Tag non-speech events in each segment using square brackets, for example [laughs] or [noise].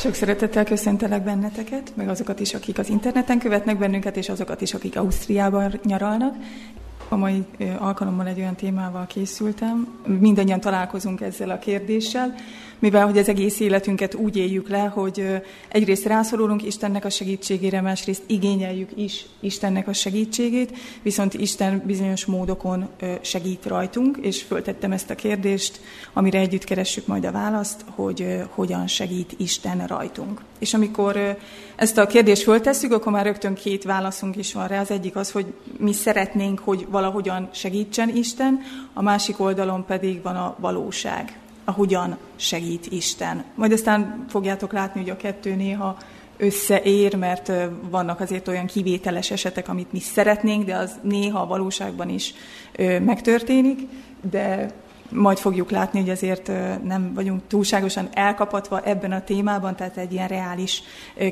Sok szeretettel köszöntelek benneteket, meg azokat is, akik az interneten követnek bennünket, és azokat is, akik Ausztriában nyaralnak. A mai alkalommal egy olyan témával készültem. Mindannyian találkozunk ezzel a kérdéssel, mivel hogy az egész életünket úgy éljük le, hogy egyrészt rászorulunk Istennek a segítségére, másrészt igényeljük is Istennek a segítségét, viszont Isten bizonyos módokon segít rajtunk, és föltettem ezt a kérdést, amire együtt keressük majd a választ, hogy hogyan segít Isten rajtunk. És amikor ezt a kérdést föltesszük, akkor már rögtön két válaszunk is van rá. Az egyik az, hogy mi szeretnénk, hogy valahogyan segítsen Isten, a másik oldalon pedig van a valóság a hogyan segít Isten. Majd aztán fogjátok látni, hogy a kettő néha összeér, mert vannak azért olyan kivételes esetek, amit mi szeretnénk, de az néha a valóságban is megtörténik, de majd fogjuk látni, hogy azért nem vagyunk túlságosan elkapatva ebben a témában, tehát egy ilyen reális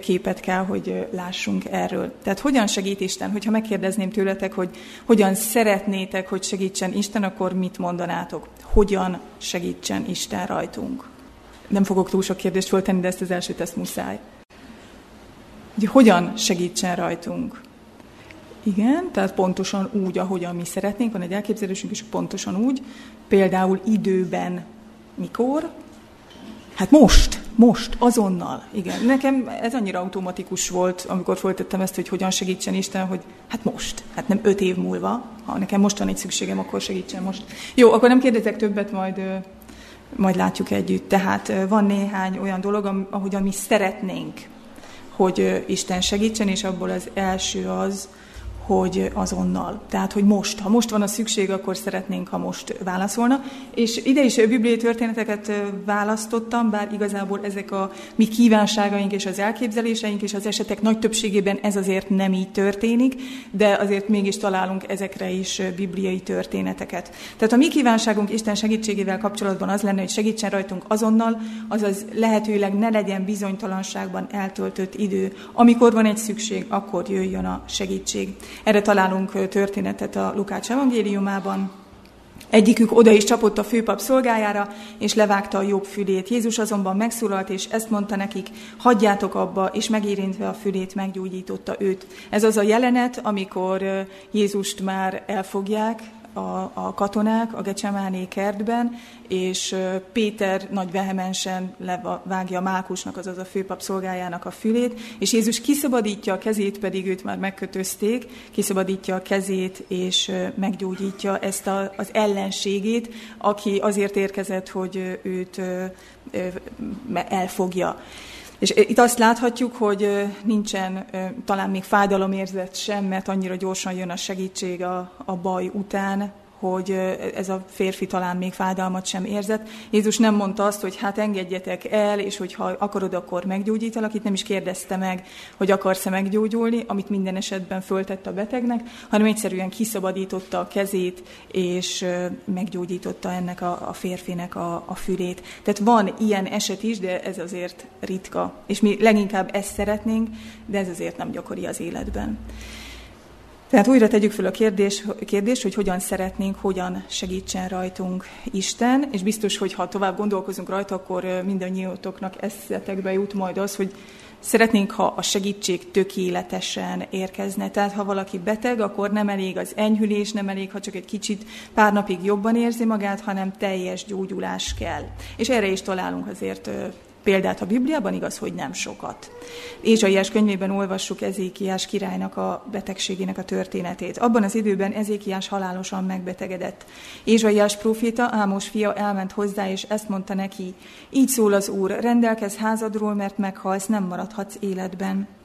képet kell, hogy lássunk erről. Tehát hogyan segít Isten? Hogyha megkérdezném tőletek, hogy hogyan szeretnétek, hogy segítsen Isten, akkor mit mondanátok? Hogyan segítsen Isten rajtunk? Nem fogok túl sok kérdést föltenni, de ezt az elsőt ezt muszáj. Hogy hogyan segítsen rajtunk? Igen, tehát pontosan úgy, ahogyan mi szeretnénk, van egy elképzelésünk is pontosan úgy, például időben mikor, Hát most, most, azonnal, igen. Nekem ez annyira automatikus volt, amikor folytattam ezt, hogy hogyan segítsen Isten, hogy hát most, hát nem öt év múlva, ha nekem most van egy szükségem, akkor segítsen most. Jó, akkor nem kérdezek többet, majd, majd látjuk együtt. Tehát van néhány olyan dolog, ahogyan mi szeretnénk, hogy Isten segítsen, és abból az első az, hogy azonnal. Tehát, hogy most, ha most van a szükség, akkor szeretnénk, ha most válaszolna. És ide is bibliai történeteket választottam, bár igazából ezek a mi kívánságaink és az elképzeléseink és az esetek nagy többségében ez azért nem így történik, de azért mégis találunk ezekre is bibliai történeteket. Tehát a mi kívánságunk Isten segítségével kapcsolatban az lenne, hogy segítsen rajtunk azonnal, azaz lehetőleg ne legyen bizonytalanságban eltöltött idő. Amikor van egy szükség, akkor jöjjön a segítség. Erre találunk történetet a Lukács evangéliumában. Egyikük oda is csapott a főpap szolgájára, és levágta a jobb fülét. Jézus azonban megszólalt, és ezt mondta nekik, hagyjátok abba, és megérintve a fülét meggyógyította őt. Ez az a jelenet, amikor Jézust már elfogják, a, a katonák a Gecsemáné kertben, és Péter nagy vehemensen levágja Mákusnak, azaz a főpap szolgájának a fülét, és Jézus kiszabadítja a kezét, pedig őt már megkötözték, kiszabadítja a kezét, és meggyógyítja ezt a, az ellenségét, aki azért érkezett, hogy őt elfogja. És itt azt láthatjuk, hogy nincsen talán még fájdalomérzet sem, mert annyira gyorsan jön a segítség a, a baj után, hogy ez a férfi talán még fájdalmat sem érzett. Jézus nem mondta azt, hogy hát engedjetek el, és hogy ha akarod, akkor meggyógyítalak. Itt nem is kérdezte meg, hogy akarsz-e meggyógyulni, amit minden esetben föltett a betegnek, hanem egyszerűen kiszabadította a kezét, és meggyógyította ennek a, a férfinek a, a fülét. Tehát van ilyen eset is, de ez azért ritka. És mi leginkább ezt szeretnénk, de ez azért nem gyakori az életben. Tehát újra tegyük fel a kérdés, kérdés, hogy hogyan szeretnénk, hogyan segítsen rajtunk Isten, és biztos, hogy ha tovább gondolkozunk rajta, akkor mindannyiótoknak eszetekbe jut majd az, hogy szeretnénk, ha a segítség tökéletesen érkezne. Tehát ha valaki beteg, akkor nem elég az enyhülés, nem elég, ha csak egy kicsit pár napig jobban érzi magát, hanem teljes gyógyulás kell. És erre is találunk azért példát a Bibliában, igaz, hogy nem sokat. Ézsaiás könyvében olvassuk Ezékiás királynak a betegségének a történetét. Abban az időben Ezékiás halálosan megbetegedett. Ézsaiás proféta, Ámos fia elment hozzá, és ezt mondta neki, így szól az Úr, rendelkez házadról, mert meghalsz, nem maradhatsz életben.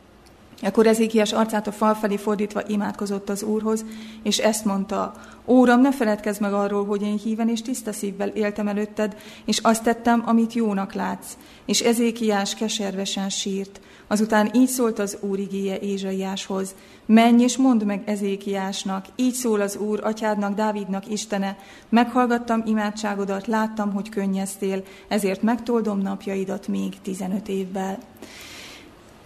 Ekkor Ezékiás arcát a fal felé fordítva imádkozott az Úrhoz, és ezt mondta, Óram, ne feledkezz meg arról, hogy én híven és tiszta szívvel éltem előtted, és azt tettem, amit jónak látsz. És Ezékiás keservesen sírt. Azután így szólt az Úr igéje Ézsaiáshoz, menj és mondd meg Ezékiásnak, így szól az Úr, atyádnak, Dávidnak Istene, meghallgattam imádságodat, láttam, hogy könnyeztél, ezért megtoldom napjaidat még 15 évvel.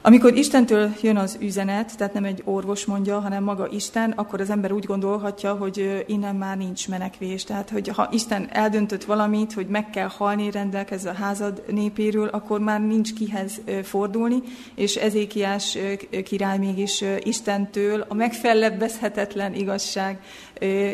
Amikor Istentől jön az üzenet, tehát nem egy orvos mondja, hanem maga Isten, akkor az ember úgy gondolhatja, hogy innen már nincs menekvés. Tehát, hogy ha Isten eldöntött valamit, hogy meg kell halni, rendelkezve a házad népéről, akkor már nincs kihez fordulni, és Ezékiás király mégis Istentől a megfellebbezhetetlen igazság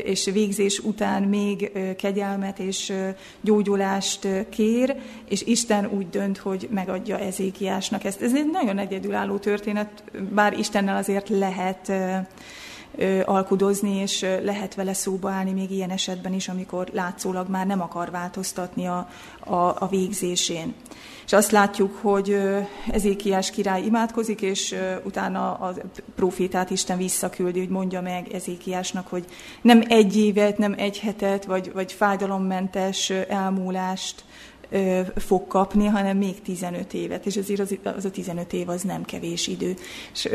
és végzés után még kegyelmet és gyógyulást kér, és Isten úgy dönt, hogy megadja Ezékiásnak ezt. Ez egy nagyon egyedülálló történet, bár Istennel azért lehet alkudozni, és lehet vele szóba állni még ilyen esetben is, amikor látszólag már nem akar változtatni a, a, a végzésén. És azt látjuk, hogy Ezékiás király imádkozik, és utána a profétát Isten visszaküldi, hogy mondja meg Ezékiásnak, hogy nem egy évet, nem egy hetet, vagy, vagy fájdalommentes elmúlást fog kapni, hanem még 15 évet, és azért az, az a 15 év az nem kevés idő. És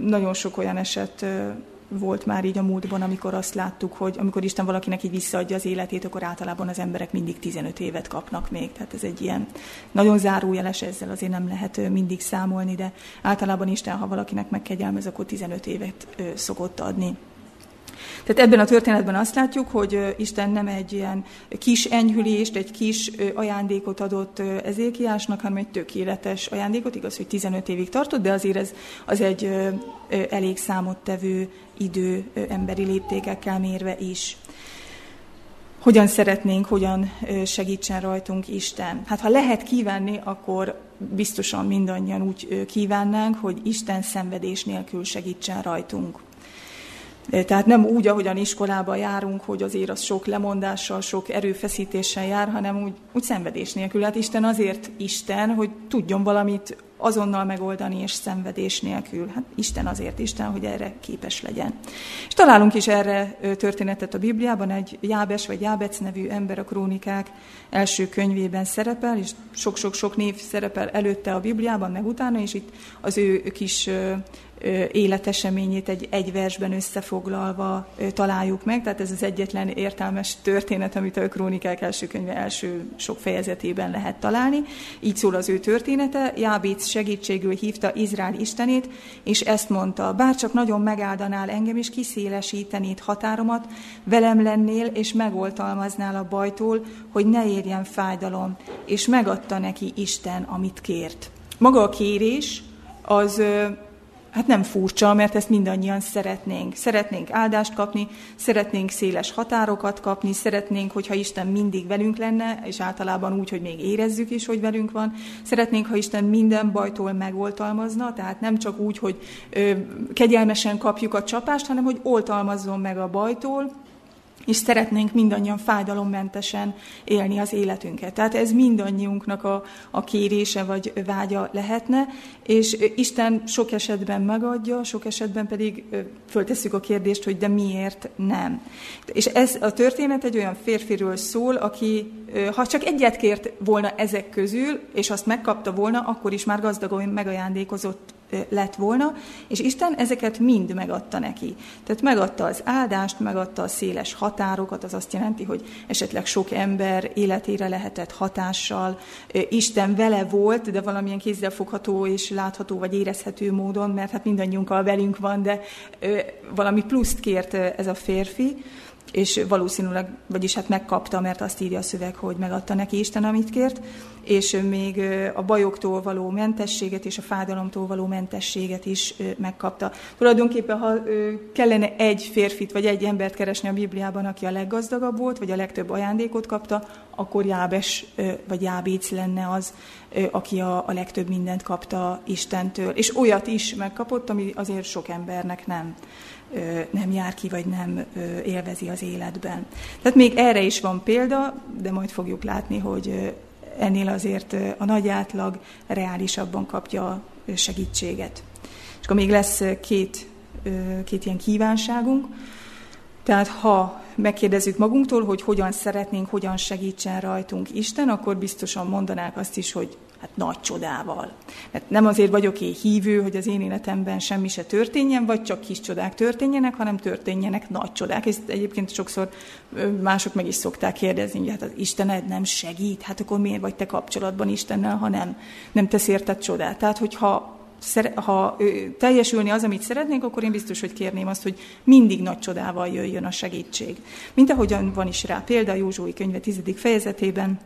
nagyon sok olyan eset volt már így a múltban, amikor azt láttuk, hogy amikor Isten valakinek így visszaadja az életét, akkor általában az emberek mindig 15 évet kapnak még. Tehát ez egy ilyen nagyon zárójeles, ezzel azért nem lehet mindig számolni, de általában Isten, ha valakinek megkegyelmez, akkor 15 évet szokott adni. Tehát ebben a történetben azt látjuk, hogy Isten nem egy ilyen kis enyhülést, egy kis ajándékot adott Ezékiásnak, hanem egy tökéletes ajándékot. Igaz, hogy 15 évig tartott, de azért ez az egy elég számottevő idő emberi léptékekkel mérve is. Hogyan szeretnénk, hogyan segítsen rajtunk Isten? Hát ha lehet kívánni, akkor biztosan mindannyian úgy kívánnánk, hogy Isten szenvedés nélkül segítsen rajtunk. Tehát nem úgy, ahogyan iskolába járunk, hogy azért az sok lemondással, sok erőfeszítéssel jár, hanem úgy, úgy szenvedés nélkül. Hát Isten azért Isten, hogy tudjon valamit azonnal megoldani és szenvedés nélkül. Hát Isten azért Isten, hogy erre képes legyen. És találunk is erre történetet a Bibliában, egy Jábes vagy Jábec nevű ember a krónikák első könyvében szerepel, és sok-sok-sok név szerepel előtte a Bibliában, meg utána, és itt az ő kis életeseményét egy, egy versben összefoglalva találjuk meg, tehát ez az egyetlen értelmes történet, amit a Krónikák első könyve első sok fejezetében lehet találni. Így szól az ő története, Jábéc segítségül hívta Izrael istenét, és ezt mondta, bárcsak nagyon megáldanál engem, és kiszélesítenéd határomat, velem lennél, és megoltalmaznál a bajtól, hogy ne érjen fájdalom, és megadta neki Isten, amit kért. Maga a kérés az hát nem furcsa, mert ezt mindannyian szeretnénk. Szeretnénk áldást kapni, szeretnénk széles határokat kapni, szeretnénk, hogyha Isten mindig velünk lenne, és általában úgy, hogy még érezzük is, hogy velünk van. Szeretnénk, ha Isten minden bajtól megoltalmazna, tehát nem csak úgy, hogy ö, kegyelmesen kapjuk a csapást, hanem hogy oltalmazzon meg a bajtól, és szeretnénk mindannyian fájdalommentesen élni az életünket. Tehát ez mindannyiunknak a, a kérése vagy vágya lehetne, és Isten sok esetben megadja, sok esetben pedig föltesszük a kérdést, hogy de miért nem. És ez a történet egy olyan férfiről szól, aki ha csak egyet kért volna ezek közül, és azt megkapta volna, akkor is már gazdagon megajándékozott lett volna, és Isten ezeket mind megadta neki. Tehát megadta az áldást, megadta a széles határokat, az azt jelenti, hogy esetleg sok ember életére lehetett hatással. Isten vele volt, de valamilyen kézzelfogható és látható vagy érezhető módon, mert hát mindannyiunkkal velünk van, de valami pluszt kért ez a férfi és valószínűleg, vagyis hát megkapta, mert azt írja a szöveg, hogy megadta neki Isten, amit kért, és még a bajoktól való mentességet és a fájdalomtól való mentességet is megkapta. Tulajdonképpen, ha kellene egy férfit vagy egy embert keresni a Bibliában, aki a leggazdagabb volt, vagy a legtöbb ajándékot kapta, akkor Jábes vagy Jábéc lenne az, aki a, legtöbb mindent kapta Istentől. És olyat is megkapott, ami azért sok embernek nem nem jár ki, vagy nem élvezi az életben. Tehát még erre is van példa, de majd fogjuk látni, hogy ennél azért a nagy átlag reálisabban kapja segítséget. És akkor még lesz két, két ilyen kívánságunk. Tehát ha megkérdezzük magunktól, hogy hogyan szeretnénk, hogyan segítsen rajtunk Isten, akkor biztosan mondanák azt is, hogy hát nagy csodával. Mert nem azért vagyok én hívő, hogy az én életemben semmi se történjen, vagy csak kis csodák történjenek, hanem történjenek nagy csodák. És egyébként sokszor mások meg is szokták kérdezni, hogy hát az Istened nem segít, hát akkor miért vagy te kapcsolatban Istennel, ha nem, nem tesz érted csodát. Tehát, hogyha ha teljesülni az, amit szeretnénk, akkor én biztos, hogy kérném azt, hogy mindig nagy csodával jöjjön a segítség. Mint ahogyan van is rá példa Józsui könyve 10. fejezetében,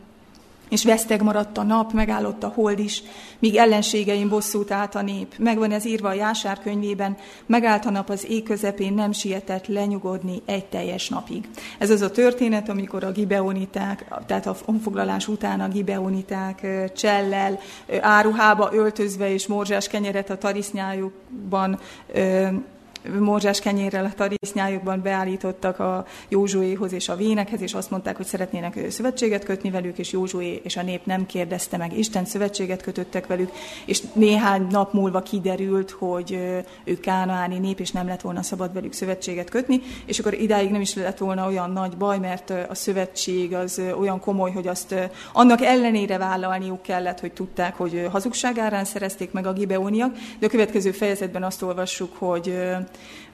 és veszteg maradt a nap, megállott a hold is, míg ellenségeim bosszút állt a nép. Megvan ez írva a Jásár könyvében, megállt a nap az ég közepén, nem sietett lenyugodni egy teljes napig. Ez az a történet, amikor a gibeoniták, tehát a honfoglalás után a gibeoniták csellel, áruhába öltözve és morzsás kenyeret a tarisznyájukban morzsás kenyérrel a tarisznyájukban beállítottak a Józsuéhoz és a vénekhez, és azt mondták, hogy szeretnének szövetséget kötni velük, és Józsué és a nép nem kérdezte meg. Isten szövetséget kötöttek velük, és néhány nap múlva kiderült, hogy ők kánaáni nép, és nem lett volna szabad velük szövetséget kötni, és akkor idáig nem is lett volna olyan nagy baj, mert a szövetség az olyan komoly, hogy azt annak ellenére vállalniuk kellett, hogy tudták, hogy hazugságárán szerezték meg a gibeóniak, de a következő fejezetben azt olvassuk, hogy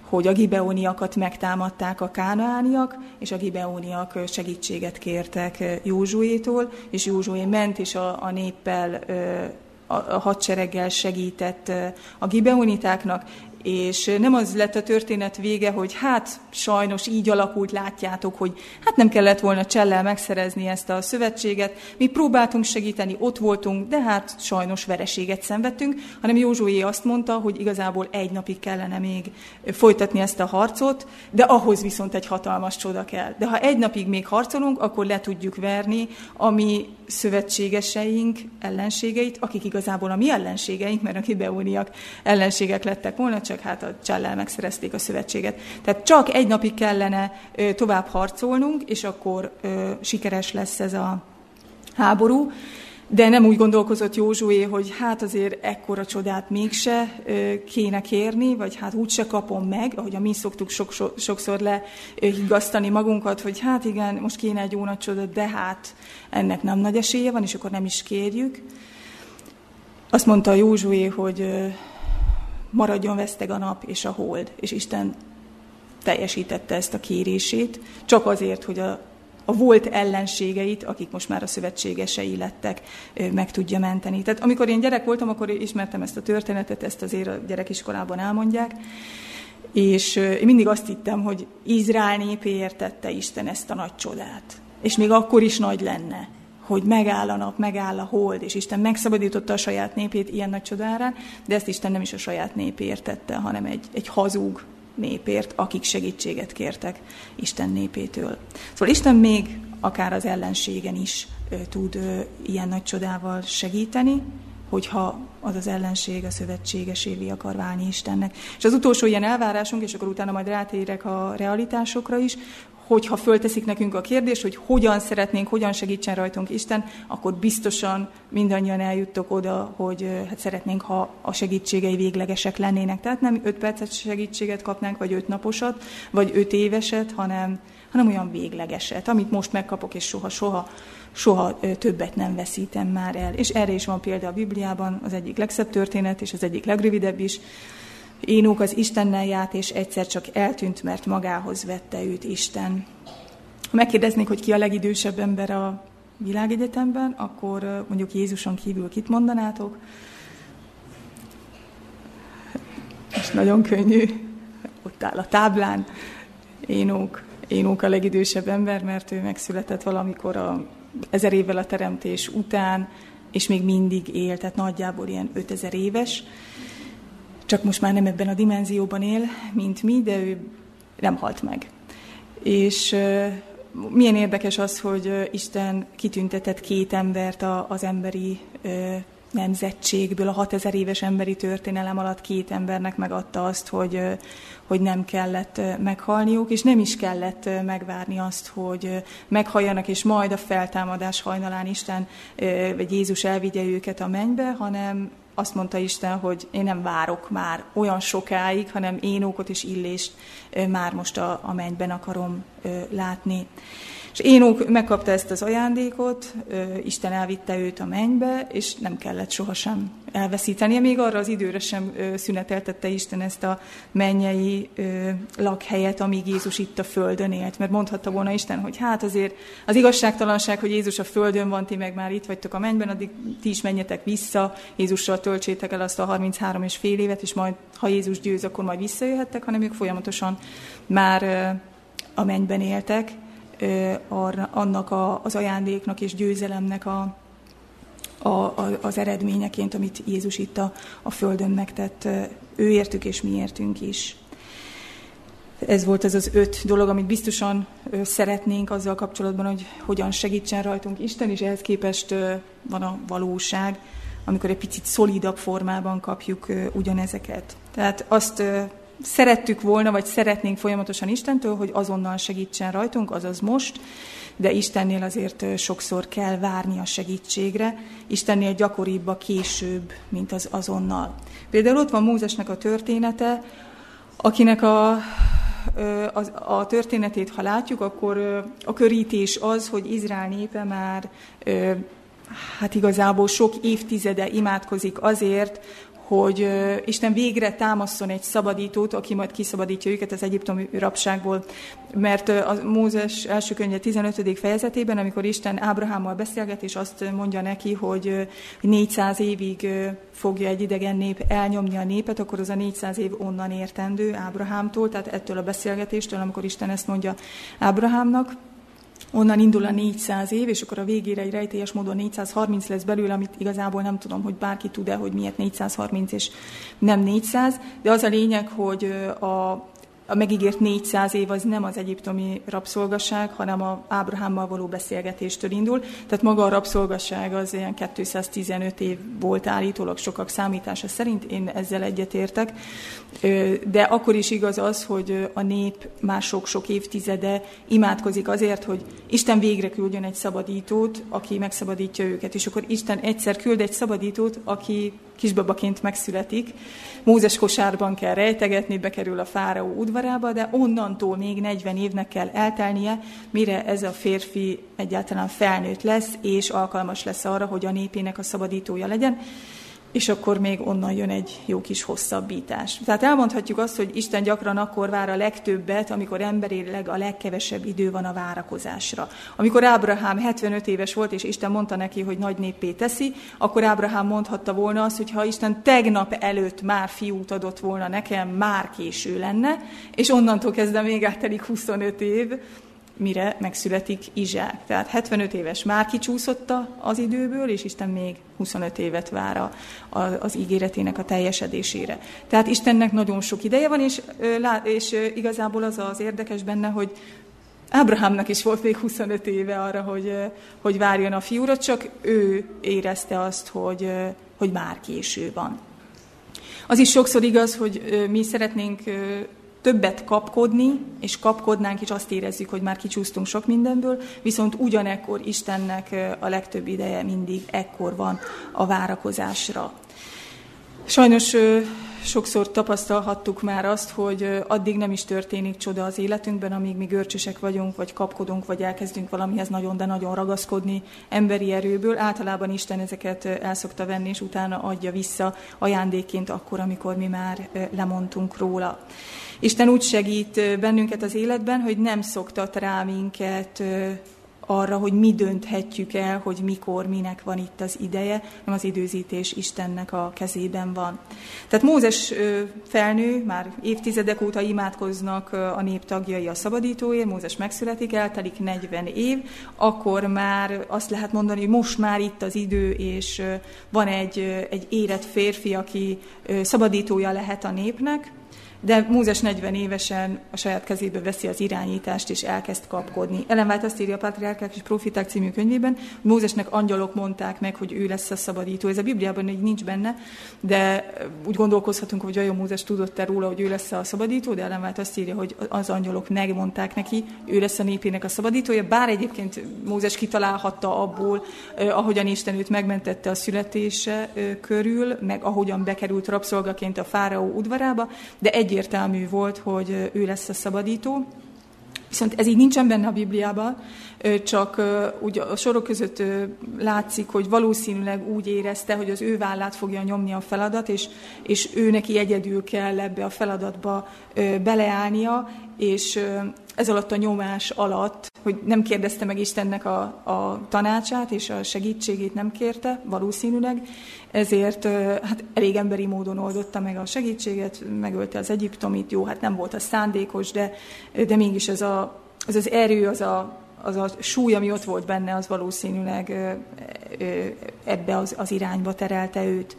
hogy a gibeóniakat megtámadták a kánaániak, és a gibeóniak segítséget kértek Józsuétól, és Józsué ment, és a, a néppel a hadsereggel segített a gibeonitáknak, és nem az lett a történet vége, hogy hát sajnos így alakult, látjátok, hogy hát nem kellett volna csellel megszerezni ezt a szövetséget, mi próbáltunk segíteni, ott voltunk, de hát sajnos vereséget szenvedtünk, hanem Józsué azt mondta, hogy igazából egy napig kellene még folytatni ezt a harcot, de ahhoz viszont egy hatalmas csoda kell. De ha egy napig még harcolunk, akkor le tudjuk verni a mi szövetségeseink ellenségeit, akik igazából a mi ellenségeink, mert a kibeóniak ellenségek lettek volna, csak hát a csellel megszerezték a szövetséget. Tehát csak egy napig kellene tovább harcolnunk, és akkor sikeres lesz ez a háború. De nem úgy gondolkozott Józsué, hogy hát azért ekkora csodát mégse kéne kérni, vagy hát úgyse kapom meg, ahogy a mi szoktuk sok, so, sokszor lehiggasztani magunkat, hogy hát igen, most kéne egy jó nagy csoda, de hát ennek nem nagy esélye van, és akkor nem is kérjük. Azt mondta Józsué, hogy maradjon veszteg a nap és a hold, és Isten teljesítette ezt a kérését, csak azért, hogy a, a volt ellenségeit, akik most már a szövetségesei lettek, meg tudja menteni. Tehát amikor én gyerek voltam, akkor ismertem ezt a történetet, ezt azért a gyerekiskolában elmondják, és én mindig azt hittem, hogy Izrael népéért tette Isten ezt a nagy csodát. És még akkor is nagy lenne hogy megáll a nap, megáll a hold, és Isten megszabadította a saját népét ilyen nagy csodára, de ezt Isten nem is a saját népért tette, hanem egy, egy hazug népért, akik segítséget kértek Isten népétől. Szóval Isten még akár az ellenségen is tud ilyen nagy csodával segíteni, hogyha az az ellenség a szövetségesévé akar válni Istennek. És az utolsó ilyen elvárásunk, és akkor utána majd rátérek a realitásokra is, hogyha fölteszik nekünk a kérdést, hogy hogyan szeretnénk, hogyan segítsen rajtunk Isten, akkor biztosan mindannyian eljuttok oda, hogy hát szeretnénk, ha a segítségei véglegesek lennének. Tehát nem öt percet segítséget kapnánk, vagy öt naposat, vagy öt éveset, hanem, hanem olyan véglegeset, amit most megkapok, és soha-soha soha többet nem veszítem már el. És erre is van példa a Bibliában, az egyik legszebb történet, és az egyik legrövidebb is, Énók az Istennel járt, és egyszer csak eltűnt, mert magához vette őt Isten. Ha megkérdeznék, hogy ki a legidősebb ember a világegyetemben, akkor mondjuk Jézuson kívül kit mondanátok? És nagyon könnyű, ott áll a táblán, Énók. Énók a legidősebb ember, mert ő megszületett valamikor a ezer évvel a teremtés után, és még mindig él, tehát nagyjából ilyen 5000 éves csak most már nem ebben a dimenzióban él, mint mi, de ő nem halt meg. És milyen érdekes az, hogy Isten kitüntetett két embert az emberi nemzetségből, a 6000 éves emberi történelem alatt két embernek megadta azt, hogy, hogy nem kellett meghalniuk, és nem is kellett megvárni azt, hogy meghalljanak, és majd a feltámadás hajnalán Isten vagy Jézus elvigye őket a mennybe, hanem azt mondta Isten, hogy én nem várok már olyan sokáig, hanem én ókot és illést már most a, a mennyben akarom látni. És Énók megkapta ezt az ajándékot, Isten elvitte őt a mennybe, és nem kellett sohasem elveszítenie. Még arra az időre sem szüneteltette Isten ezt a mennyei lakhelyet, amíg Jézus itt a földön élt. Mert mondhatta volna Isten, hogy hát azért az igazságtalanság, hogy Jézus a földön van, ti meg már itt vagytok a mennyben, addig ti is menjetek vissza, Jézussal töltsétek el azt a 33 és fél évet, és majd, ha Jézus győz, akkor majd visszajöhettek, hanem ők folyamatosan már a mennyben éltek, arra, annak a, az ajándéknak és győzelemnek a, a, a, az eredményeként, amit Jézus itt a, a Földön megtett, ő értük és mi értünk is. Ez volt ez az öt dolog, amit biztosan szeretnénk azzal kapcsolatban, hogy hogyan segítsen rajtunk Isten, és ehhez képest van a valóság, amikor egy picit szolidabb formában kapjuk ugyanezeket. Tehát azt szerettük volna, vagy szeretnénk folyamatosan Istentől, hogy azonnal segítsen rajtunk, azaz most, de Istennél azért sokszor kell várni a segítségre, Istennél gyakoribb a később, mint az azonnal. Például ott van Mózesnek a története, akinek a, a, a történetét, ha látjuk, akkor a körítés az, hogy Izrael népe már hát igazából sok évtizede imádkozik azért, hogy Isten végre támaszson egy szabadítót, aki majd kiszabadítja őket az egyiptomi rabságból. Mert a Mózes első könyve 15. fejezetében, amikor Isten Ábrahámmal beszélget, és azt mondja neki, hogy 400 évig fogja egy idegen nép elnyomni a népet, akkor az a 400 év onnan értendő Ábrahámtól, tehát ettől a beszélgetéstől, amikor Isten ezt mondja Ábrahámnak, onnan indul a 400 év, és akkor a végére egy rejtélyes módon 430 lesz belőle, amit igazából nem tudom, hogy bárki tud-e, hogy miért 430 és nem 400, de az a lényeg, hogy a a megígért 400 év az nem az egyiptomi rabszolgasság, hanem a Ábrahámmal való beszélgetéstől indul. Tehát maga a rabszolgasság az ilyen 215 év volt állítólag sokak számítása szerint, én ezzel egyetértek. De akkor is igaz az, hogy a nép már sok-sok évtizede imádkozik azért, hogy Isten végre küldjön egy szabadítót, aki megszabadítja őket. És akkor Isten egyszer küld egy szabadítót, aki kisbabaként megszületik. Mózes kosárban kell rejtegetni, bekerül a fáraó udvarába, de onnantól még 40 évnek kell eltelnie, mire ez a férfi egyáltalán felnőtt lesz, és alkalmas lesz arra, hogy a népének a szabadítója legyen és akkor még onnan jön egy jó kis hosszabbítás. Tehát elmondhatjuk azt, hogy Isten gyakran akkor vár a legtöbbet, amikor emberileg a legkevesebb idő van a várakozásra. Amikor Ábrahám 75 éves volt, és Isten mondta neki, hogy nagy néppé teszi, akkor Ábrahám mondhatta volna azt, hogy ha Isten tegnap előtt már fiút adott volna nekem, már késő lenne, és onnantól kezdve még áttelik 25 év, mire megszületik Izsák. Tehát 75 éves már kicsúszott az időből, és Isten még 25 évet vár a, a, az ígéretének a teljesedésére. Tehát Istennek nagyon sok ideje van, és, és igazából az az érdekes benne, hogy Ábrahámnak is volt még 25 éve arra, hogy, hogy várjon a fiúra, csak ő érezte azt, hogy, hogy már késő van. Az is sokszor igaz, hogy mi szeretnénk többet kapkodni, és kapkodnánk, és azt érezzük, hogy már kicsúsztunk sok mindenből, viszont ugyanekkor Istennek a legtöbb ideje mindig ekkor van a várakozásra. Sajnos sokszor tapasztalhattuk már azt, hogy addig nem is történik csoda az életünkben, amíg mi görcsösek vagyunk, vagy kapkodunk, vagy elkezdünk valamihez nagyon, de nagyon ragaszkodni emberi erőből. Általában Isten ezeket el szokta venni, és utána adja vissza ajándékként akkor, amikor mi már lemondtunk róla. Isten úgy segít bennünket az életben, hogy nem szoktat rá minket arra, hogy mi dönthetjük el, hogy mikor, minek van itt az ideje, nem az időzítés Istennek a kezében van. Tehát Mózes felnő, már évtizedek óta imádkoznak a nép tagjai a szabadítóért, Mózes megszületik, eltelik 40 év, akkor már azt lehet mondani, hogy most már itt az idő, és van egy, egy érett férfi, aki szabadítója lehet a népnek, de Mózes 40 évesen a saját kezébe veszi az irányítást, és elkezd kapkodni. Ellen White azt írja a Patriárkák és Profiták című könyvében, Mózesnek angyalok mondták meg, hogy ő lesz a szabadító. Ez a Bibliában így nincs benne, de úgy gondolkozhatunk, hogy vajon Mózes tudott-e róla, hogy ő lesz a szabadító, de Ellen White azt írja, hogy az angyalok megmondták neki, ő lesz a népének a szabadítója, bár egyébként Mózes kitalálhatta abból, ahogyan Isten őt megmentette a születése körül, meg ahogyan bekerült rabszolgaként a fáraó udvarába, de egy egyértelmű volt, hogy ő lesz a szabadító. Viszont ez így nincsen benne a Bibliában, csak úgy a sorok között látszik, hogy valószínűleg úgy érezte, hogy az ő vállát fogja nyomni a feladat, és, és ő neki egyedül kell ebbe a feladatba beleállnia, és ez alatt a nyomás alatt, hogy nem kérdezte meg Istennek a, a tanácsát, és a segítségét nem kérte, valószínűleg, ezért hát elég emberi módon oldotta meg a segítséget, megölte az egyiptomit, jó, hát nem volt az szándékos, de, de mégis ez a, az, az erő, az a, az a súly, ami ott volt benne, az valószínűleg ebbe az, az irányba terelte őt.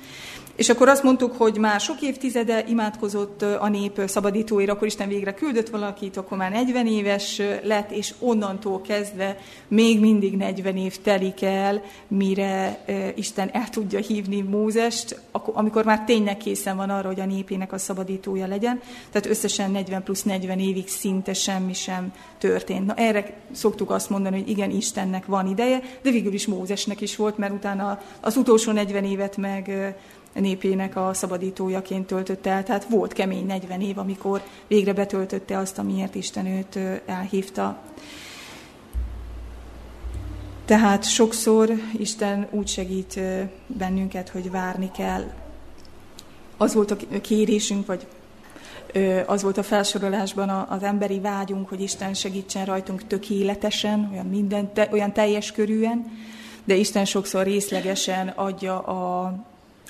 És akkor azt mondtuk, hogy már sok évtizede imádkozott a nép szabadítóért, akkor Isten végre küldött valakit, akkor már 40 éves lett, és onnantól kezdve még mindig 40 év telik el, mire Isten el tudja hívni Mózest, amikor már tényleg készen van arra, hogy a népének a szabadítója legyen. Tehát összesen 40 plusz 40 évig szinte semmi sem történt. Na erre szoktuk azt mondani, hogy igen, Istennek van ideje, de végül is Mózesnek is volt, mert utána az utolsó 40 évet meg népének a szabadítójaként töltötte el. Tehát volt kemény 40 év, amikor végre betöltötte azt, amiért Isten őt elhívta. Tehát sokszor Isten úgy segít bennünket, hogy várni kell. Az volt a kérésünk, vagy az volt a felsorolásban az emberi vágyunk, hogy Isten segítsen rajtunk tökéletesen, olyan, minden, olyan teljes körűen, de Isten sokszor részlegesen adja a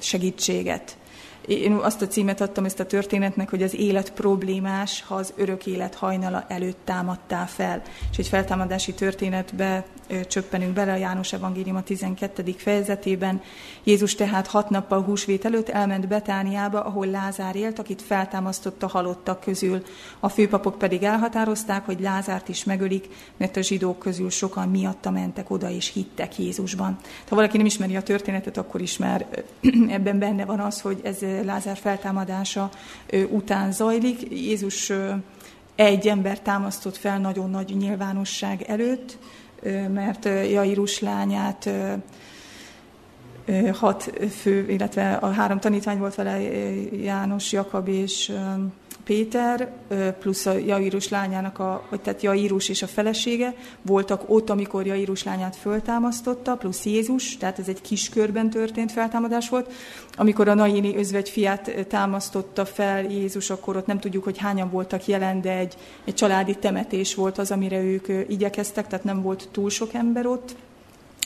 segítséget. Én azt a címet adtam ezt a történetnek, hogy az élet problémás, ha az örök élet hajnala előtt támadtál fel. És egy feltámadási történetbe csöppenünk bele a János Evangélium a 12. fejezetében. Jézus tehát hat nappal húsvét előtt elment Betániába, ahol Lázár élt, akit feltámasztott a halottak közül. A főpapok pedig elhatározták, hogy Lázárt is megölik, mert a zsidók közül sokan miatta mentek oda és hittek Jézusban. Ha valaki nem ismeri a történetet, akkor is már [clears throat] ebben benne van az, hogy ez Lázár feltámadása után zajlik. Jézus egy ember támasztott fel nagyon nagy nyilvánosság előtt, mert Jairus lányát hat fő, illetve a három tanítvány volt vele, János, Jakab és Péter, plusz a Jairus lányának, a, vagy tehát Jairus és a felesége voltak ott, amikor Jairus lányát föltámasztotta, plusz Jézus, tehát ez egy kis körben történt feltámadás volt. Amikor a Naini özvegy fiát támasztotta fel Jézus, akkor ott nem tudjuk, hogy hányan voltak jelen, de egy, egy családi temetés volt az, amire ők igyekeztek, tehát nem volt túl sok ember ott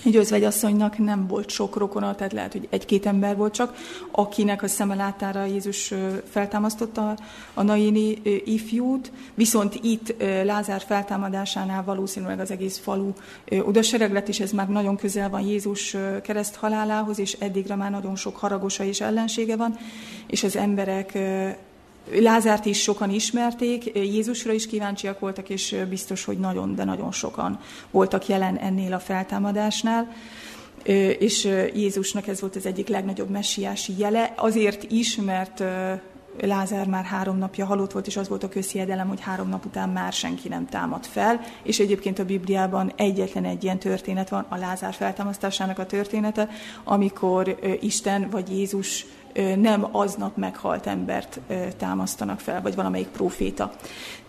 egy özvegyasszonynak nem volt sok rokona, tehát lehet, hogy egy-két ember volt csak, akinek a szeme látára Jézus feltámasztotta a naini ifjút, viszont itt Lázár feltámadásánál valószínűleg az egész falu oda lett, és ez már nagyon közel van Jézus kereszt halálához, és eddigre már nagyon sok haragosa és ellensége van, és az emberek Lázárt is sokan ismerték, Jézusra is kíváncsiak voltak, és biztos, hogy nagyon, de nagyon sokan voltak jelen ennél a feltámadásnál. És Jézusnak ez volt az egyik legnagyobb messiási jele, azért is, mert Lázár már három napja halott volt, és az volt a közhiedelem, hogy három nap után már senki nem támad fel, és egyébként a Bibliában egyetlen egy ilyen történet van, a Lázár feltámasztásának a története, amikor Isten vagy Jézus nem aznap meghalt embert támasztanak fel, vagy valamelyik proféta.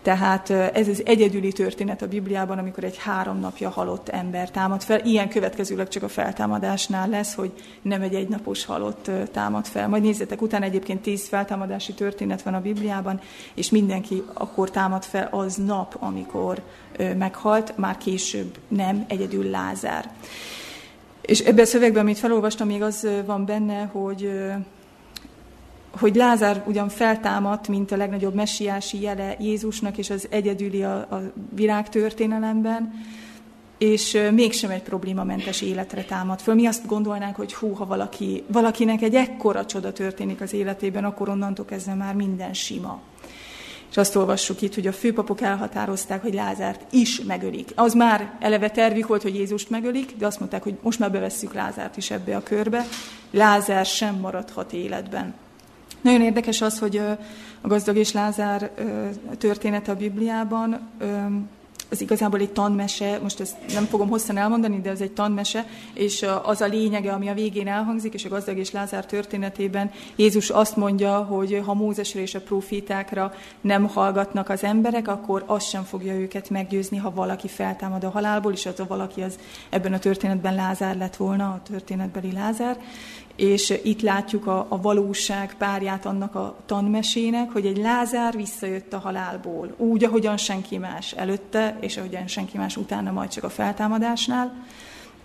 Tehát ez az egyedüli történet a Bibliában, amikor egy három napja halott ember támad fel. Ilyen következőleg csak a feltámadásnál lesz, hogy nem egy egynapos halott támad fel. Majd nézzetek, utána egyébként tíz feltámadási történet van a Bibliában, és mindenki akkor támad fel az nap, amikor meghalt, már később nem, egyedül Lázár. És ebben a szövegben, amit felolvastam, még az van benne, hogy hogy Lázár ugyan feltámadt, mint a legnagyobb messiási jele Jézusnak, és az egyedüli a, a világtörténelemben, és mégsem egy problémamentes életre támad föl. Mi azt gondolnánk, hogy hú, ha valaki, valakinek egy ekkora csoda történik az életében, akkor onnantól kezdve már minden sima. És azt olvassuk itt, hogy a főpapok elhatározták, hogy Lázárt is megölik. Az már eleve tervük volt, hogy Jézust megölik, de azt mondták, hogy most már bevesszük Lázárt is ebbe a körbe. Lázár sem maradhat életben. Nagyon érdekes az, hogy a gazdag és Lázár története a Bibliában az igazából egy tanmese, most ezt nem fogom hosszan elmondani, de ez egy tanmese, és az a lényege, ami a végén elhangzik, és a gazdag és Lázár történetében Jézus azt mondja, hogy ha Mózesre és a profétákra nem hallgatnak az emberek, akkor az sem fogja őket meggyőzni, ha valaki feltámad a halálból, és az a valaki az ebben a történetben Lázár lett volna, a történetbeli Lázár és itt látjuk a, a valóság párját annak a tanmesének, hogy egy Lázár visszajött a halálból, úgy, ahogyan senki más előtte, és ahogyan senki más utána, majd csak a feltámadásnál,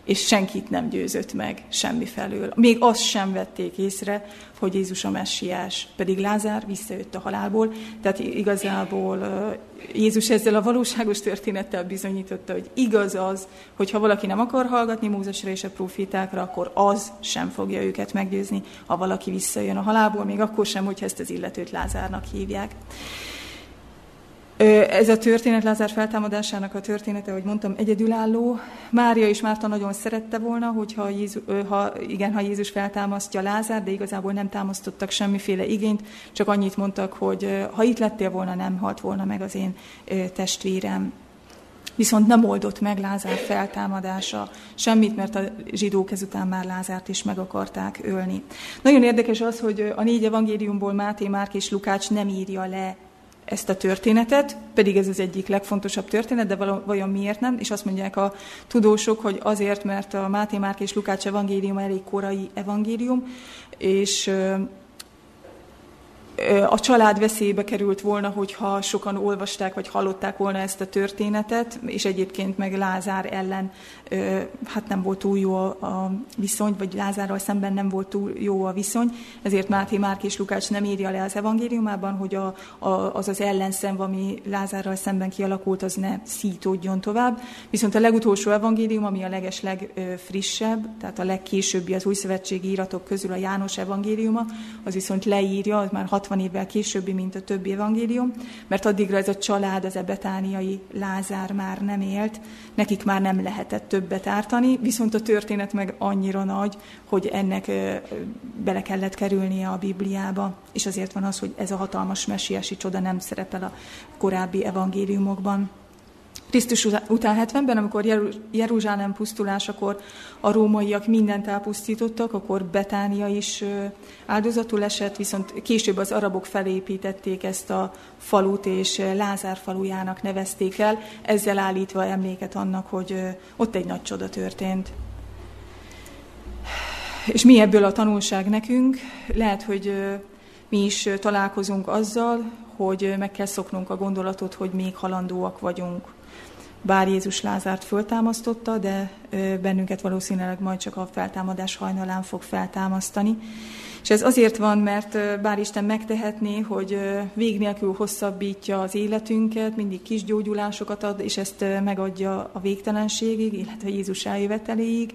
és senkit nem győzött meg semmi felől. Még azt sem vették észre, hogy Jézus a messiás, pedig Lázár visszajött a halálból. Tehát igazából Jézus ezzel a valóságos történettel bizonyította, hogy igaz az, hogy ha valaki nem akar hallgatni Mózesre és a profitákra, akkor az sem fogja őket meggyőzni, ha valaki visszajön a halálból, még akkor sem, hogyha ezt az illetőt Lázárnak hívják. Ez a történet, Lázár feltámadásának a története, ahogy mondtam, egyedülálló. Mária és Márta nagyon szerette volna, hogyha Jézus, ha, igen, ha Jézus feltámasztja Lázár, de igazából nem támasztottak semmiféle igényt, csak annyit mondtak, hogy ha itt lettél volna, nem halt volna meg az én testvérem. Viszont nem oldott meg Lázár feltámadása semmit, mert a zsidók ezután már Lázárt is meg akarták ölni. Nagyon érdekes az, hogy a négy evangéliumból Máté, Márk és Lukács nem írja le ezt a történetet, pedig ez az egyik legfontosabb történet, de vajon miért nem? És azt mondják a tudósok, hogy azért, mert a Máté, Márk és Lukács evangélium elég korai evangélium, és a család veszélybe került volna, hogyha sokan olvasták vagy hallották volna ezt a történetet, és egyébként meg Lázár ellen hát nem volt túl jó a viszony, vagy Lázárral szemben nem volt túl jó a viszony, ezért Máté Márk és Lukács nem írja le az evangéliumában, hogy a, a, az az ellenszem, ami Lázárral szemben kialakult, az ne szítódjon tovább. Viszont a legutolsó evangélium, ami a leges legfrissebb, tehát a legkésőbbi az új szövetségi íratok közül a János evangéliuma, az viszont leírja, az már 60 évvel későbbi, mint a többi evangélium, mert addigra ez a család, az ebetániai Lázár már nem élt, nekik már nem lehetett többet ártani, viszont a történet meg annyira nagy, hogy ennek bele kellett kerülnie a Bibliába, és azért van az, hogy ez a hatalmas messiási csoda nem szerepel a korábbi evangéliumokban. Krisztus után 70-ben, amikor Jeruzsálem pusztulásakor a rómaiak mindent elpusztítottak, akkor Betánia is áldozatul esett, viszont később az arabok felépítették ezt a falut, és Lázár falujának nevezték el, ezzel állítva emléket annak, hogy ott egy nagy csoda történt. És mi ebből a tanulság nekünk? Lehet, hogy mi is találkozunk azzal, hogy meg kell szoknunk a gondolatot, hogy még halandóak vagyunk bár Jézus Lázárt föltámasztotta, de bennünket valószínűleg majd csak a feltámadás hajnalán fog feltámasztani. És ez azért van, mert bár Isten megtehetné, hogy vég nélkül hosszabbítja az életünket, mindig kis gyógyulásokat ad, és ezt megadja a végtelenségig, illetve Jézus eljöveteléig.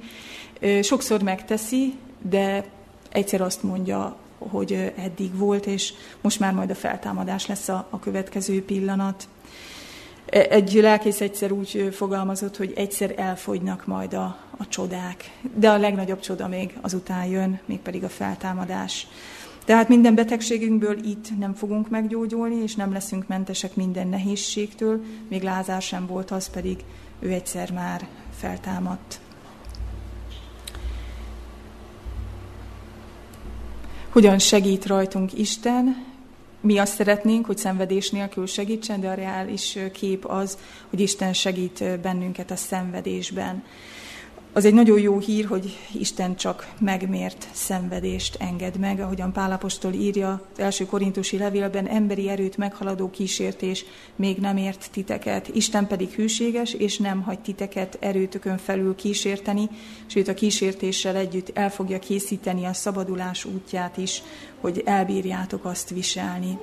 Sokszor megteszi, de egyszer azt mondja, hogy eddig volt, és most már majd a feltámadás lesz a, a következő pillanat. Egy lelkész egyszer úgy fogalmazott, hogy egyszer elfogynak majd a, a csodák, de a legnagyobb csoda még azután jön, mégpedig a feltámadás. Tehát minden betegségünkből itt nem fogunk meggyógyulni, és nem leszünk mentesek minden nehézségtől, még Lázár sem volt, az pedig ő egyszer már feltámadt. Hogyan segít rajtunk Isten? Mi azt szeretnénk, hogy szenvedés nélkül segítsen, de a reális kép az, hogy Isten segít bennünket a szenvedésben. Az egy nagyon jó hír, hogy Isten csak megmért szenvedést enged meg, ahogyan Pálapostól írja az első korintusi levélben, emberi erőt meghaladó kísértés még nem ért titeket. Isten pedig hűséges, és nem hagy titeket erőtökön felül kísérteni, sőt a kísértéssel együtt el fogja készíteni a szabadulás útját is, hogy elbírjátok azt viselni.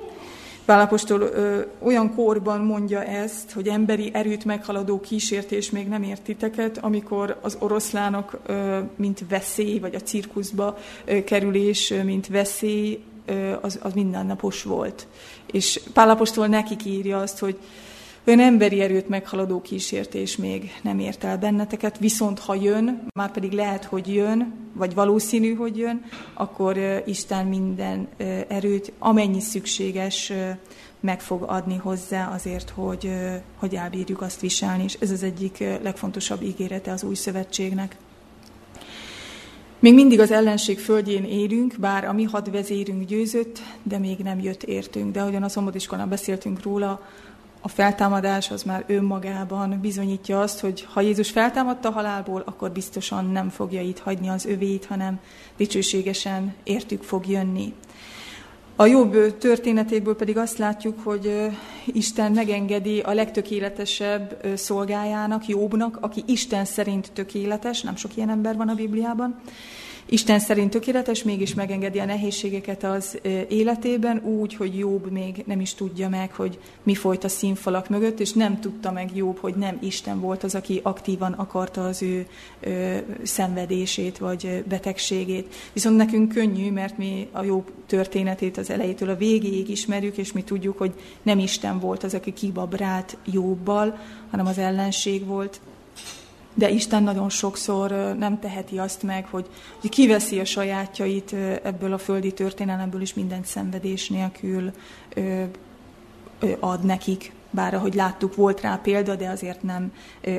Pálapostól olyan korban mondja ezt, hogy emberi erőt meghaladó kísértés még nem ért titeket, amikor az oroszlánok, ö, mint veszély, vagy a cirkuszba ö, kerülés, ö, mint veszély, ö, az, az mindennapos volt. És Pálapostól nekik írja azt, hogy Olyan emberi erőt meghaladó kísértés még nem ért el benneteket, viszont ha jön, már pedig lehet, hogy jön, vagy valószínű, hogy jön, akkor Isten minden erőt, amennyi szükséges, meg fog adni hozzá azért, hogy, hogy elbírjuk azt viselni, és ez az egyik legfontosabb ígérete az új szövetségnek. Még mindig az ellenség földjén élünk, bár a mi hadvezérünk győzött, de még nem jött értünk. De ahogyan a szombatiskolán beszéltünk róla, a feltámadás az már önmagában bizonyítja azt, hogy ha Jézus feltámadta a halálból, akkor biztosan nem fogja itt hagyni az övét, hanem dicsőségesen értük fog jönni. A jobb történetéből pedig azt látjuk, hogy Isten megengedi a legtökéletesebb szolgájának, Jobbnak, aki Isten szerint tökéletes, nem sok ilyen ember van a Bibliában, Isten szerint tökéletes, mégis megengedi a nehézségeket az életében úgy, hogy Jobb még nem is tudja meg, hogy mi folyt a színfalak mögött, és nem tudta meg Jobb, hogy nem Isten volt az, aki aktívan akarta az ő ö, szenvedését vagy betegségét. Viszont nekünk könnyű, mert mi a Jobb történetét az elejétől a végéig ismerjük, és mi tudjuk, hogy nem Isten volt az, aki kibabrált Jobbal, hanem az ellenség volt, de Isten nagyon sokszor nem teheti azt meg, hogy, hogy kiveszi a sajátjait ebből a földi történelemből, és minden szenvedés nélkül ad nekik. Bár ahogy láttuk, volt rá példa, de azért nem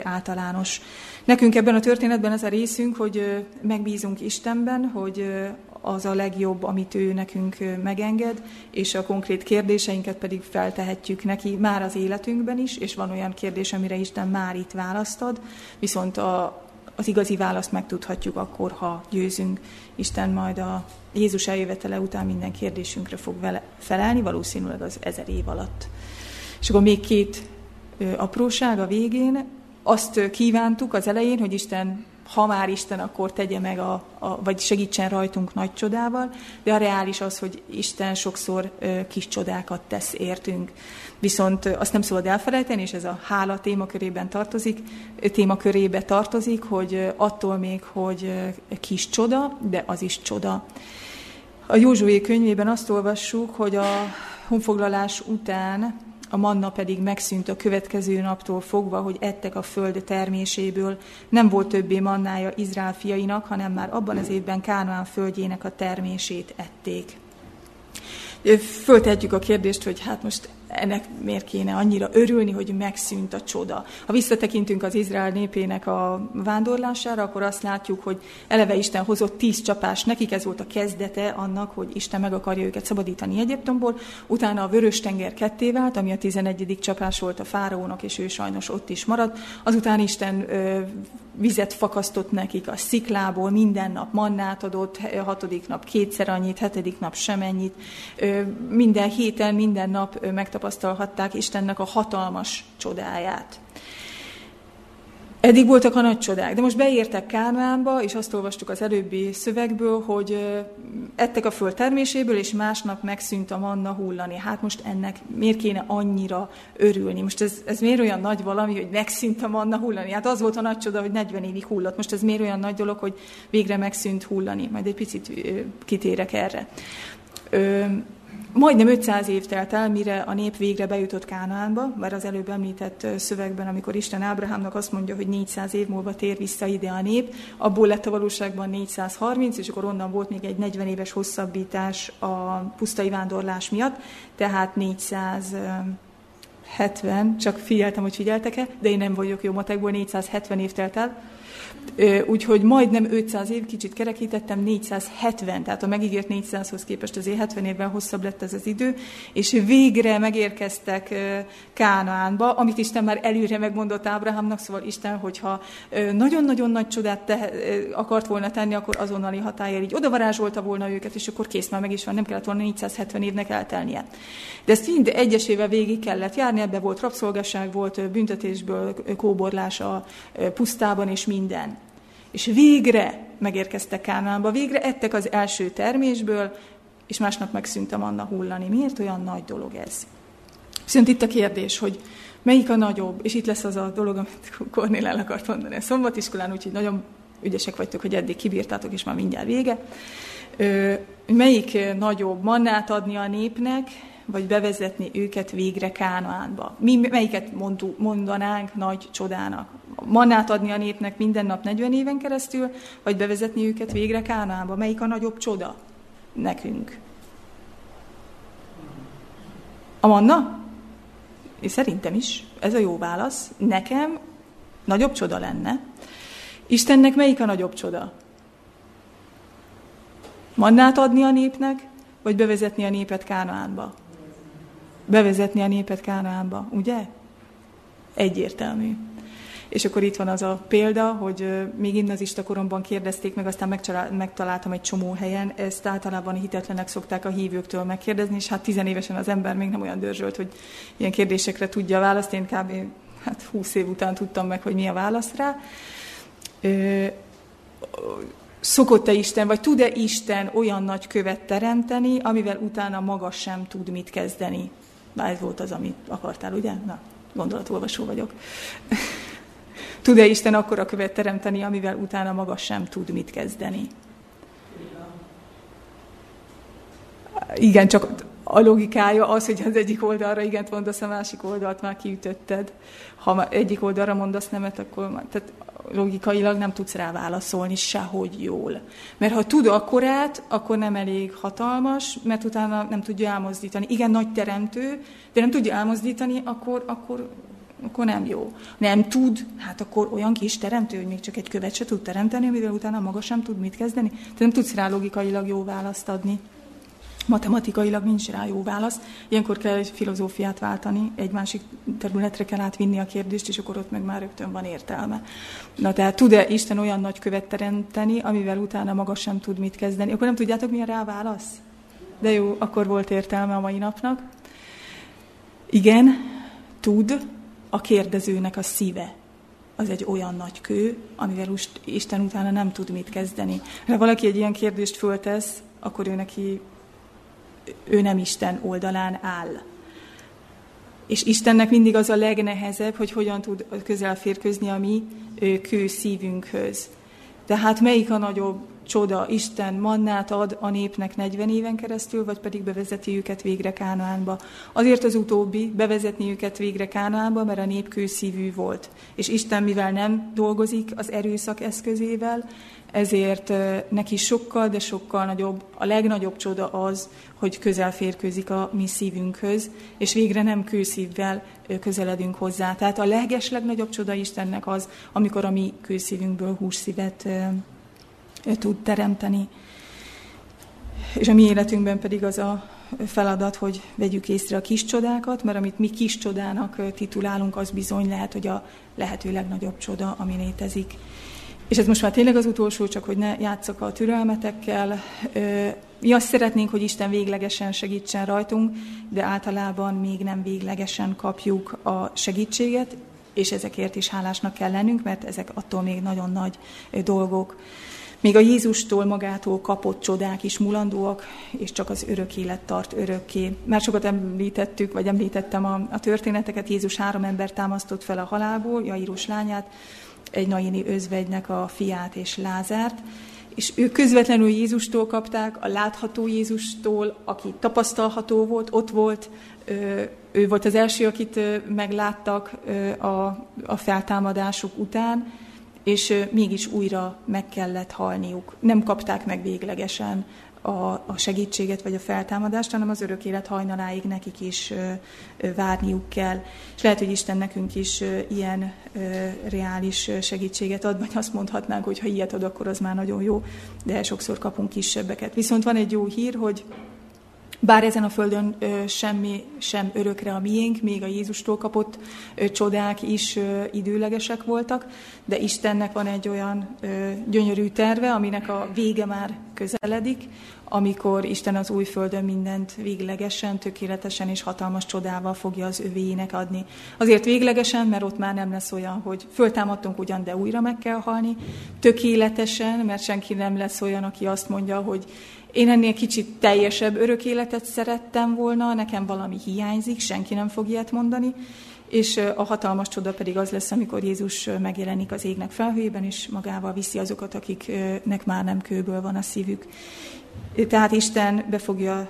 általános. Nekünk ebben a történetben ez a részünk, hogy megbízunk Istenben, hogy az a legjobb, amit ő nekünk megenged, és a konkrét kérdéseinket pedig feltehetjük neki már az életünkben is, és van olyan kérdés, amire Isten már itt választad, viszont a, az igazi választ megtudhatjuk akkor, ha győzünk. Isten majd a Jézus eljövetele után minden kérdésünkre fog vele felelni, valószínűleg az ezer év alatt. És akkor még két apróság a végén. Azt kívántuk az elején, hogy Isten ha már Isten, akkor tegye meg, a, a, vagy segítsen rajtunk nagy csodával, de a reális az, hogy Isten sokszor ö, kis csodákat tesz értünk. Viszont ö, azt nem szabad elfelejteni, és ez a hála témakörében tartozik, témakörébe tartozik, hogy ö, attól még, hogy ö, kis csoda, de az is csoda. A Józsué könyvében azt olvassuk, hogy a honfoglalás után a manna pedig megszűnt a következő naptól fogva, hogy ettek a föld terméséből. Nem volt többé mannája Izrael fiainak, hanem már abban az évben Kánoán földjének a termését ették. Föltehetjük a kérdést, hogy hát most ennek miért kéne annyira örülni, hogy megszűnt a csoda. Ha visszatekintünk az Izrael népének a vándorlására, akkor azt látjuk, hogy eleve Isten hozott tíz csapás nekik, ez volt a kezdete annak, hogy Isten meg akarja őket szabadítani Egyiptomból. Utána a vörös tenger ketté vált, ami a tizenegyedik csapás volt a fáraónak, és ő sajnos ott is maradt. Azután Isten ö, vizet fakasztott nekik a sziklából, minden nap mannát adott, hatodik nap kétszer annyit, hetedik nap semennyit. Minden héten, minden nap megtapasztalhatták Istennek a hatalmas csodáját. Eddig voltak a nagy csodák, de most beértek Kánvánba, és azt olvastuk az előbbi szövegből, hogy ettek a föld terméséből, és másnap megszűnt a manna hullani. Hát most ennek miért kéne annyira örülni? Most ez, ez miért olyan nagy valami, hogy megszűnt a manna hullani? Hát az volt a nagy csoda, hogy 40 évig hullott. Most ez miért olyan nagy dolog, hogy végre megszűnt hullani? Majd egy picit kitérek erre. Majdnem 500 év telt el, mire a nép végre bejutott Kánaánba, bár az előbb említett szövegben, amikor Isten Ábrahámnak azt mondja, hogy 400 év múlva tér vissza ide a nép, abból lett a valóságban 430, és akkor onnan volt még egy 40 éves hosszabbítás a pusztai vándorlás miatt, tehát 470, csak figyeltem, hogy figyeltek-e, de én nem vagyok jó matekból, 470 év telt el, Úgyhogy majdnem 500 év, kicsit kerekítettem, 470, tehát a megígért 400-hoz képest azért 70 évvel hosszabb lett ez az idő, és végre megérkeztek Kánaánba, amit Isten már előre megmondott Ábrahámnak, szóval Isten, hogyha nagyon-nagyon nagy csodát te, akart volna tenni, akkor azonnali hatályért így odavarázsolta volna őket, és akkor kész már meg is van, nem kellett volna 470 évnek eltelnie. De ezt mind egyesével végig kellett járni, ebbe volt rabszolgasság, volt büntetésből kóborlás a pusztában, és minden. És végre megérkeztek Kánánba, végre ettek az első termésből, és másnap megszűnt a manna hullani. Miért olyan nagy dolog ez? Viszont itt a kérdés, hogy melyik a nagyobb, és itt lesz az a dolog, amit Kornél el akart mondani a szombatiskolán, úgyhogy nagyon ügyesek vagytok, hogy eddig kibírtátok, és már mindjárt vége. Melyik nagyobb mannát adni a népnek, vagy bevezetni őket végre Kánaánba. Mi melyiket mondanánk nagy csodának? Mannát adni a népnek minden nap 40 éven keresztül, vagy bevezetni őket végre Kánaánba? Melyik a nagyobb csoda nekünk? A manna? És szerintem is. Ez a jó válasz. Nekem nagyobb csoda lenne. Istennek melyik a nagyobb csoda? Mannát adni a népnek, vagy bevezetni a népet Kánaánba? Bevezetni a népet Kánaánba, ugye? Egyértelmű. És akkor itt van az a példa, hogy még gimnazista koromban kérdezték meg, aztán megtaláltam egy csomó helyen, ezt általában hitetlenek szokták a hívőktől megkérdezni, és hát tizenévesen az ember még nem olyan dörzsölt, hogy ilyen kérdésekre tudja a választ. Én kb. Hát 20 év után tudtam meg, hogy mi a válasz rá. Szokott-e Isten, vagy tud-e Isten olyan nagy követ teremteni, amivel utána maga sem tud mit kezdeni? Na, ez volt az, amit akartál, ugye? Na, gondolatolvasó vagyok. [laughs] Tud-e Isten akkor a követ teremteni, amivel utána maga sem tud mit kezdeni? Igen, csak a logikája az, hogy az egyik oldalra igent mondasz, a másik oldalt már kiütötted. Ha egyik oldalra mondasz nemet, akkor már, tehát logikailag nem tudsz rá válaszolni sehogy jól. Mert ha tud akkorát, akkor nem elég hatalmas, mert utána nem tudja elmozdítani. Igen, nagy teremtő, de nem tudja elmozdítani, akkor, akkor akkor nem jó. Nem tud, hát akkor olyan kis teremtő, hogy még csak egy követ se tud teremteni, amivel utána maga sem tud mit kezdeni. Te nem tudsz rá logikailag jó választ adni. Matematikailag nincs rá jó válasz. Ilyenkor kell egy filozófiát váltani, egy másik területre kell átvinni a kérdést, és akkor ott meg már rögtön van értelme. Na tehát tud-e Isten olyan nagy követ teremteni, amivel utána maga sem tud mit kezdeni? Akkor nem tudjátok, mi a rá válasz? De jó, akkor volt értelme a mai napnak. Igen, tud, a kérdezőnek a szíve az egy olyan nagy kő, amivel Isten utána nem tud mit kezdeni. Ha valaki egy ilyen kérdést föltesz, akkor ő neki, ő nem Isten oldalán áll. És Istennek mindig az a legnehezebb, hogy hogyan tud közel férkőzni a mi kő szívünkhöz. Tehát melyik a nagyobb csoda, Isten mannát ad a népnek 40 éven keresztül, vagy pedig bevezeti őket végre Kánaánba. Azért az utóbbi, bevezetni őket végre Kánaánba, mert a nép kőszívű volt. És Isten, mivel nem dolgozik az erőszak eszközével, ezért neki sokkal, de sokkal nagyobb, a legnagyobb csoda az, hogy közel férkőzik a mi szívünkhöz, és végre nem kőszívvel közeledünk hozzá. Tehát a leges legnagyobb csoda Istennek az, amikor a mi kőszívünkből hússzívet tud teremteni. És a mi életünkben pedig az a feladat, hogy vegyük észre a kis csodákat, mert amit mi kis csodának titulálunk, az bizony lehet, hogy a lehető legnagyobb csoda, ami létezik. És ez most már tényleg az utolsó, csak hogy ne játszak a türelmetekkel. Mi azt szeretnénk, hogy Isten véglegesen segítsen rajtunk, de általában még nem véglegesen kapjuk a segítséget, és ezekért is hálásnak kell lennünk, mert ezek attól még nagyon nagy dolgok. Még a Jézustól magától kapott csodák is mulandóak, és csak az örök élet tart örökké. Már sokat említettük, vagy említettem a, a történeteket, Jézus három ember támasztott fel a halálból, Jairus lányát, egy naini özvegynek a fiát és Lázárt, és ők közvetlenül Jézustól kapták, a látható Jézustól, aki tapasztalható volt, ott volt, ő volt az első, akit megláttak a, a feltámadásuk után, és mégis újra meg kellett halniuk. Nem kapták meg véglegesen a, a segítséget vagy a feltámadást, hanem az örök élet hajnaláig nekik is várniuk kell. És lehet, hogy Isten nekünk is ilyen reális segítséget ad, vagy azt mondhatnánk, hogy ha ilyet ad, akkor az már nagyon jó, de sokszor kapunk kisebbeket. Viszont van egy jó hír, hogy bár ezen a földön ö, semmi sem örökre a miénk, még a Jézustól kapott ö, csodák is ö, időlegesek voltak, de Istennek van egy olyan ö, gyönyörű terve, aminek a vége már közeledik, amikor Isten az új földön mindent véglegesen, tökéletesen és hatalmas csodával fogja az övéinek adni. Azért véglegesen, mert ott már nem lesz olyan, hogy föltámadtunk ugyan, de újra meg kell halni. Tökéletesen, mert senki nem lesz olyan, aki azt mondja, hogy én ennél kicsit teljesebb örök életet szerettem volna, nekem valami hiányzik, senki nem fog ilyet mondani, és a hatalmas csoda pedig az lesz, amikor Jézus megjelenik az égnek felhőjében, és magával viszi azokat, akiknek már nem kőből van a szívük. Tehát Isten be fogja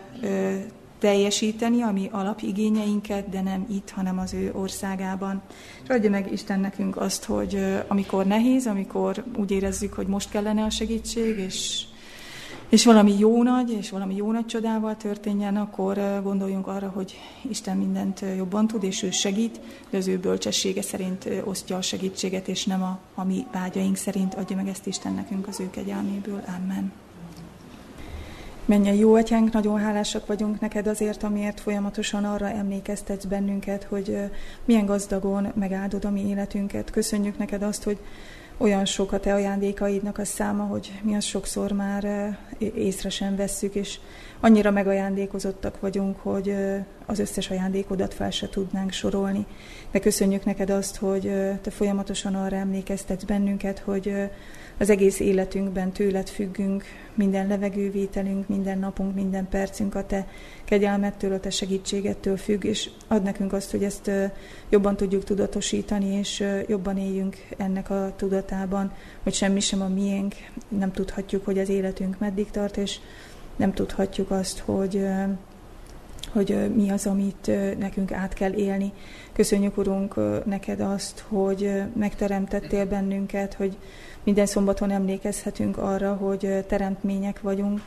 teljesíteni, ami alapigényeinket, de nem itt, hanem az ő országában. És adja meg Isten nekünk azt, hogy amikor nehéz, amikor úgy érezzük, hogy most kellene a segítség, és és valami jó nagy, és valami jó nagy csodával történjen, akkor gondoljunk arra, hogy Isten mindent jobban tud, és ő segít, de az ő bölcsessége szerint osztja a segítséget, és nem a, a mi vágyaink szerint adja meg ezt Isten nekünk az ő kegyelméből. Amen. Menjen jó atyánk, nagyon hálásak vagyunk neked azért, amiért folyamatosan arra emlékeztetsz bennünket, hogy milyen gazdagon megáldod a mi életünket. Köszönjük neked azt, hogy olyan sok a te ajándékaidnak a száma, hogy mi azt sokszor már észre sem vesszük, és annyira megajándékozottak vagyunk, hogy az összes ajándékodat fel se tudnánk sorolni. De köszönjük neked azt, hogy te folyamatosan arra emlékeztetsz bennünket, hogy az egész életünkben tőled függünk, minden levegővételünk, minden napunk, minden percünk a te kegyelmettől, a te segítségettől függ, és ad nekünk azt, hogy ezt jobban tudjuk tudatosítani, és jobban éljünk ennek a tudatában, hogy semmi sem a miénk, nem tudhatjuk, hogy az életünk meddig tart, és nem tudhatjuk azt, hogy hogy mi az, amit nekünk át kell élni. Köszönjük, Urunk, neked azt, hogy megteremtettél bennünket, hogy minden szombaton emlékezhetünk arra, hogy teremtmények vagyunk,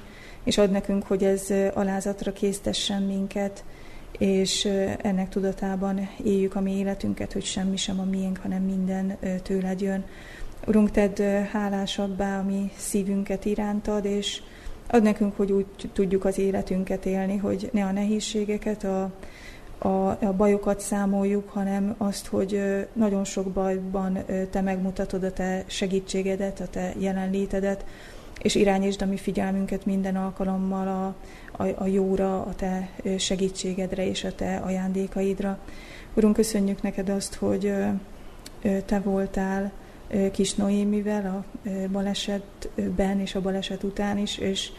és ad nekünk, hogy ez alázatra késztessen minket, és ennek tudatában éljük a mi életünket, hogy semmi sem a miénk, hanem minden tőled jön. Urunk, tedd hálásabbá a mi szívünket irántad, és ad nekünk, hogy úgy tudjuk az életünket élni, hogy ne a nehézségeket, a, a, a bajokat számoljuk, hanem azt, hogy nagyon sok bajban te megmutatod a te segítségedet, a te jelenlétedet, és irányítsd a mi figyelmünket minden alkalommal a, a, a jóra, a te segítségedre és a te ajándékaidra. Urunk, köszönjük neked azt, hogy te voltál kis Noémivel a balesetben és a baleset után is, és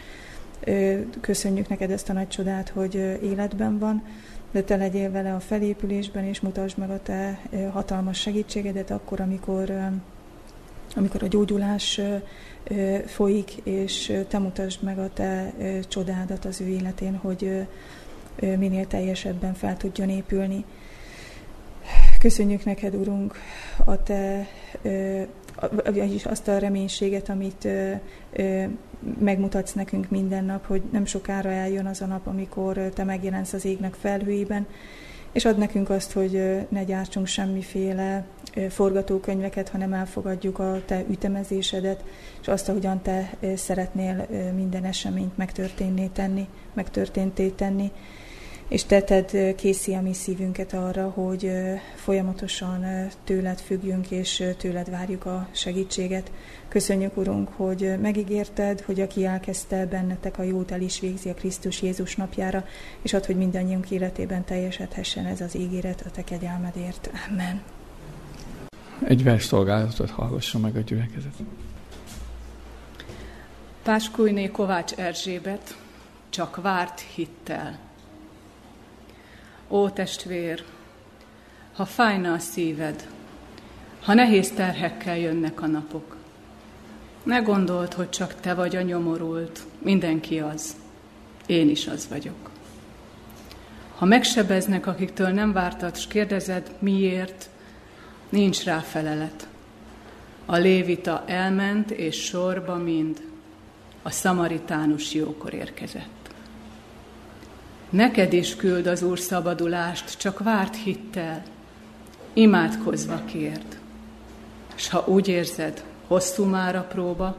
köszönjük neked ezt a nagy csodát, hogy életben van, de te legyél vele a felépülésben, és mutasd meg a te hatalmas segítségedet akkor, amikor, amikor a gyógyulás folyik, és te mutasd meg a te csodádat az ő életén, hogy minél teljesebben fel tudjon épülni. Köszönjük neked, Urunk, a te vagyis azt a reménységet, amit megmutatsz nekünk minden nap, hogy nem sokára eljön az a nap, amikor te megjelensz az égnek felhőiben, és ad nekünk azt, hogy ne gyártsunk semmiféle forgatókönyveket, hanem elfogadjuk a te ütemezésedet, és azt, ahogyan te szeretnél minden eseményt megtörténné tenni, megtörténté tenni, és teted készi a mi szívünket arra, hogy folyamatosan tőled függjünk, és tőled várjuk a segítséget. Köszönjük, Urunk, hogy megígérted, hogy aki elkezdte bennetek a jót, el is végzi a Krisztus Jézus napjára, és ad, hogy mindannyiunk életében teljesedhessen ez az ígéret a te kegyelmedért. Amen. Egy vers szolgálatot hallgassa meg a gyülekezet. Páskújné Kovács Erzsébet csak várt hittel. Ó testvér, ha fájna a szíved, ha nehéz terhekkel jönnek a napok, ne gondold, hogy csak te vagy a nyomorult, mindenki az, én is az vagyok. Ha megsebeznek, akiktől nem vártad, és kérdezed, miért, nincs rá felelet. A lévita elment, és sorba mind a szamaritánus jókor érkezett. Neked is küld az Úr szabadulást, csak várt hittel, imádkozva kérd. S ha úgy érzed, hosszú már a próba,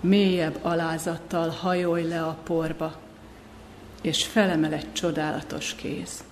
mélyebb alázattal hajolj le a porba, és felemel egy csodálatos kéz.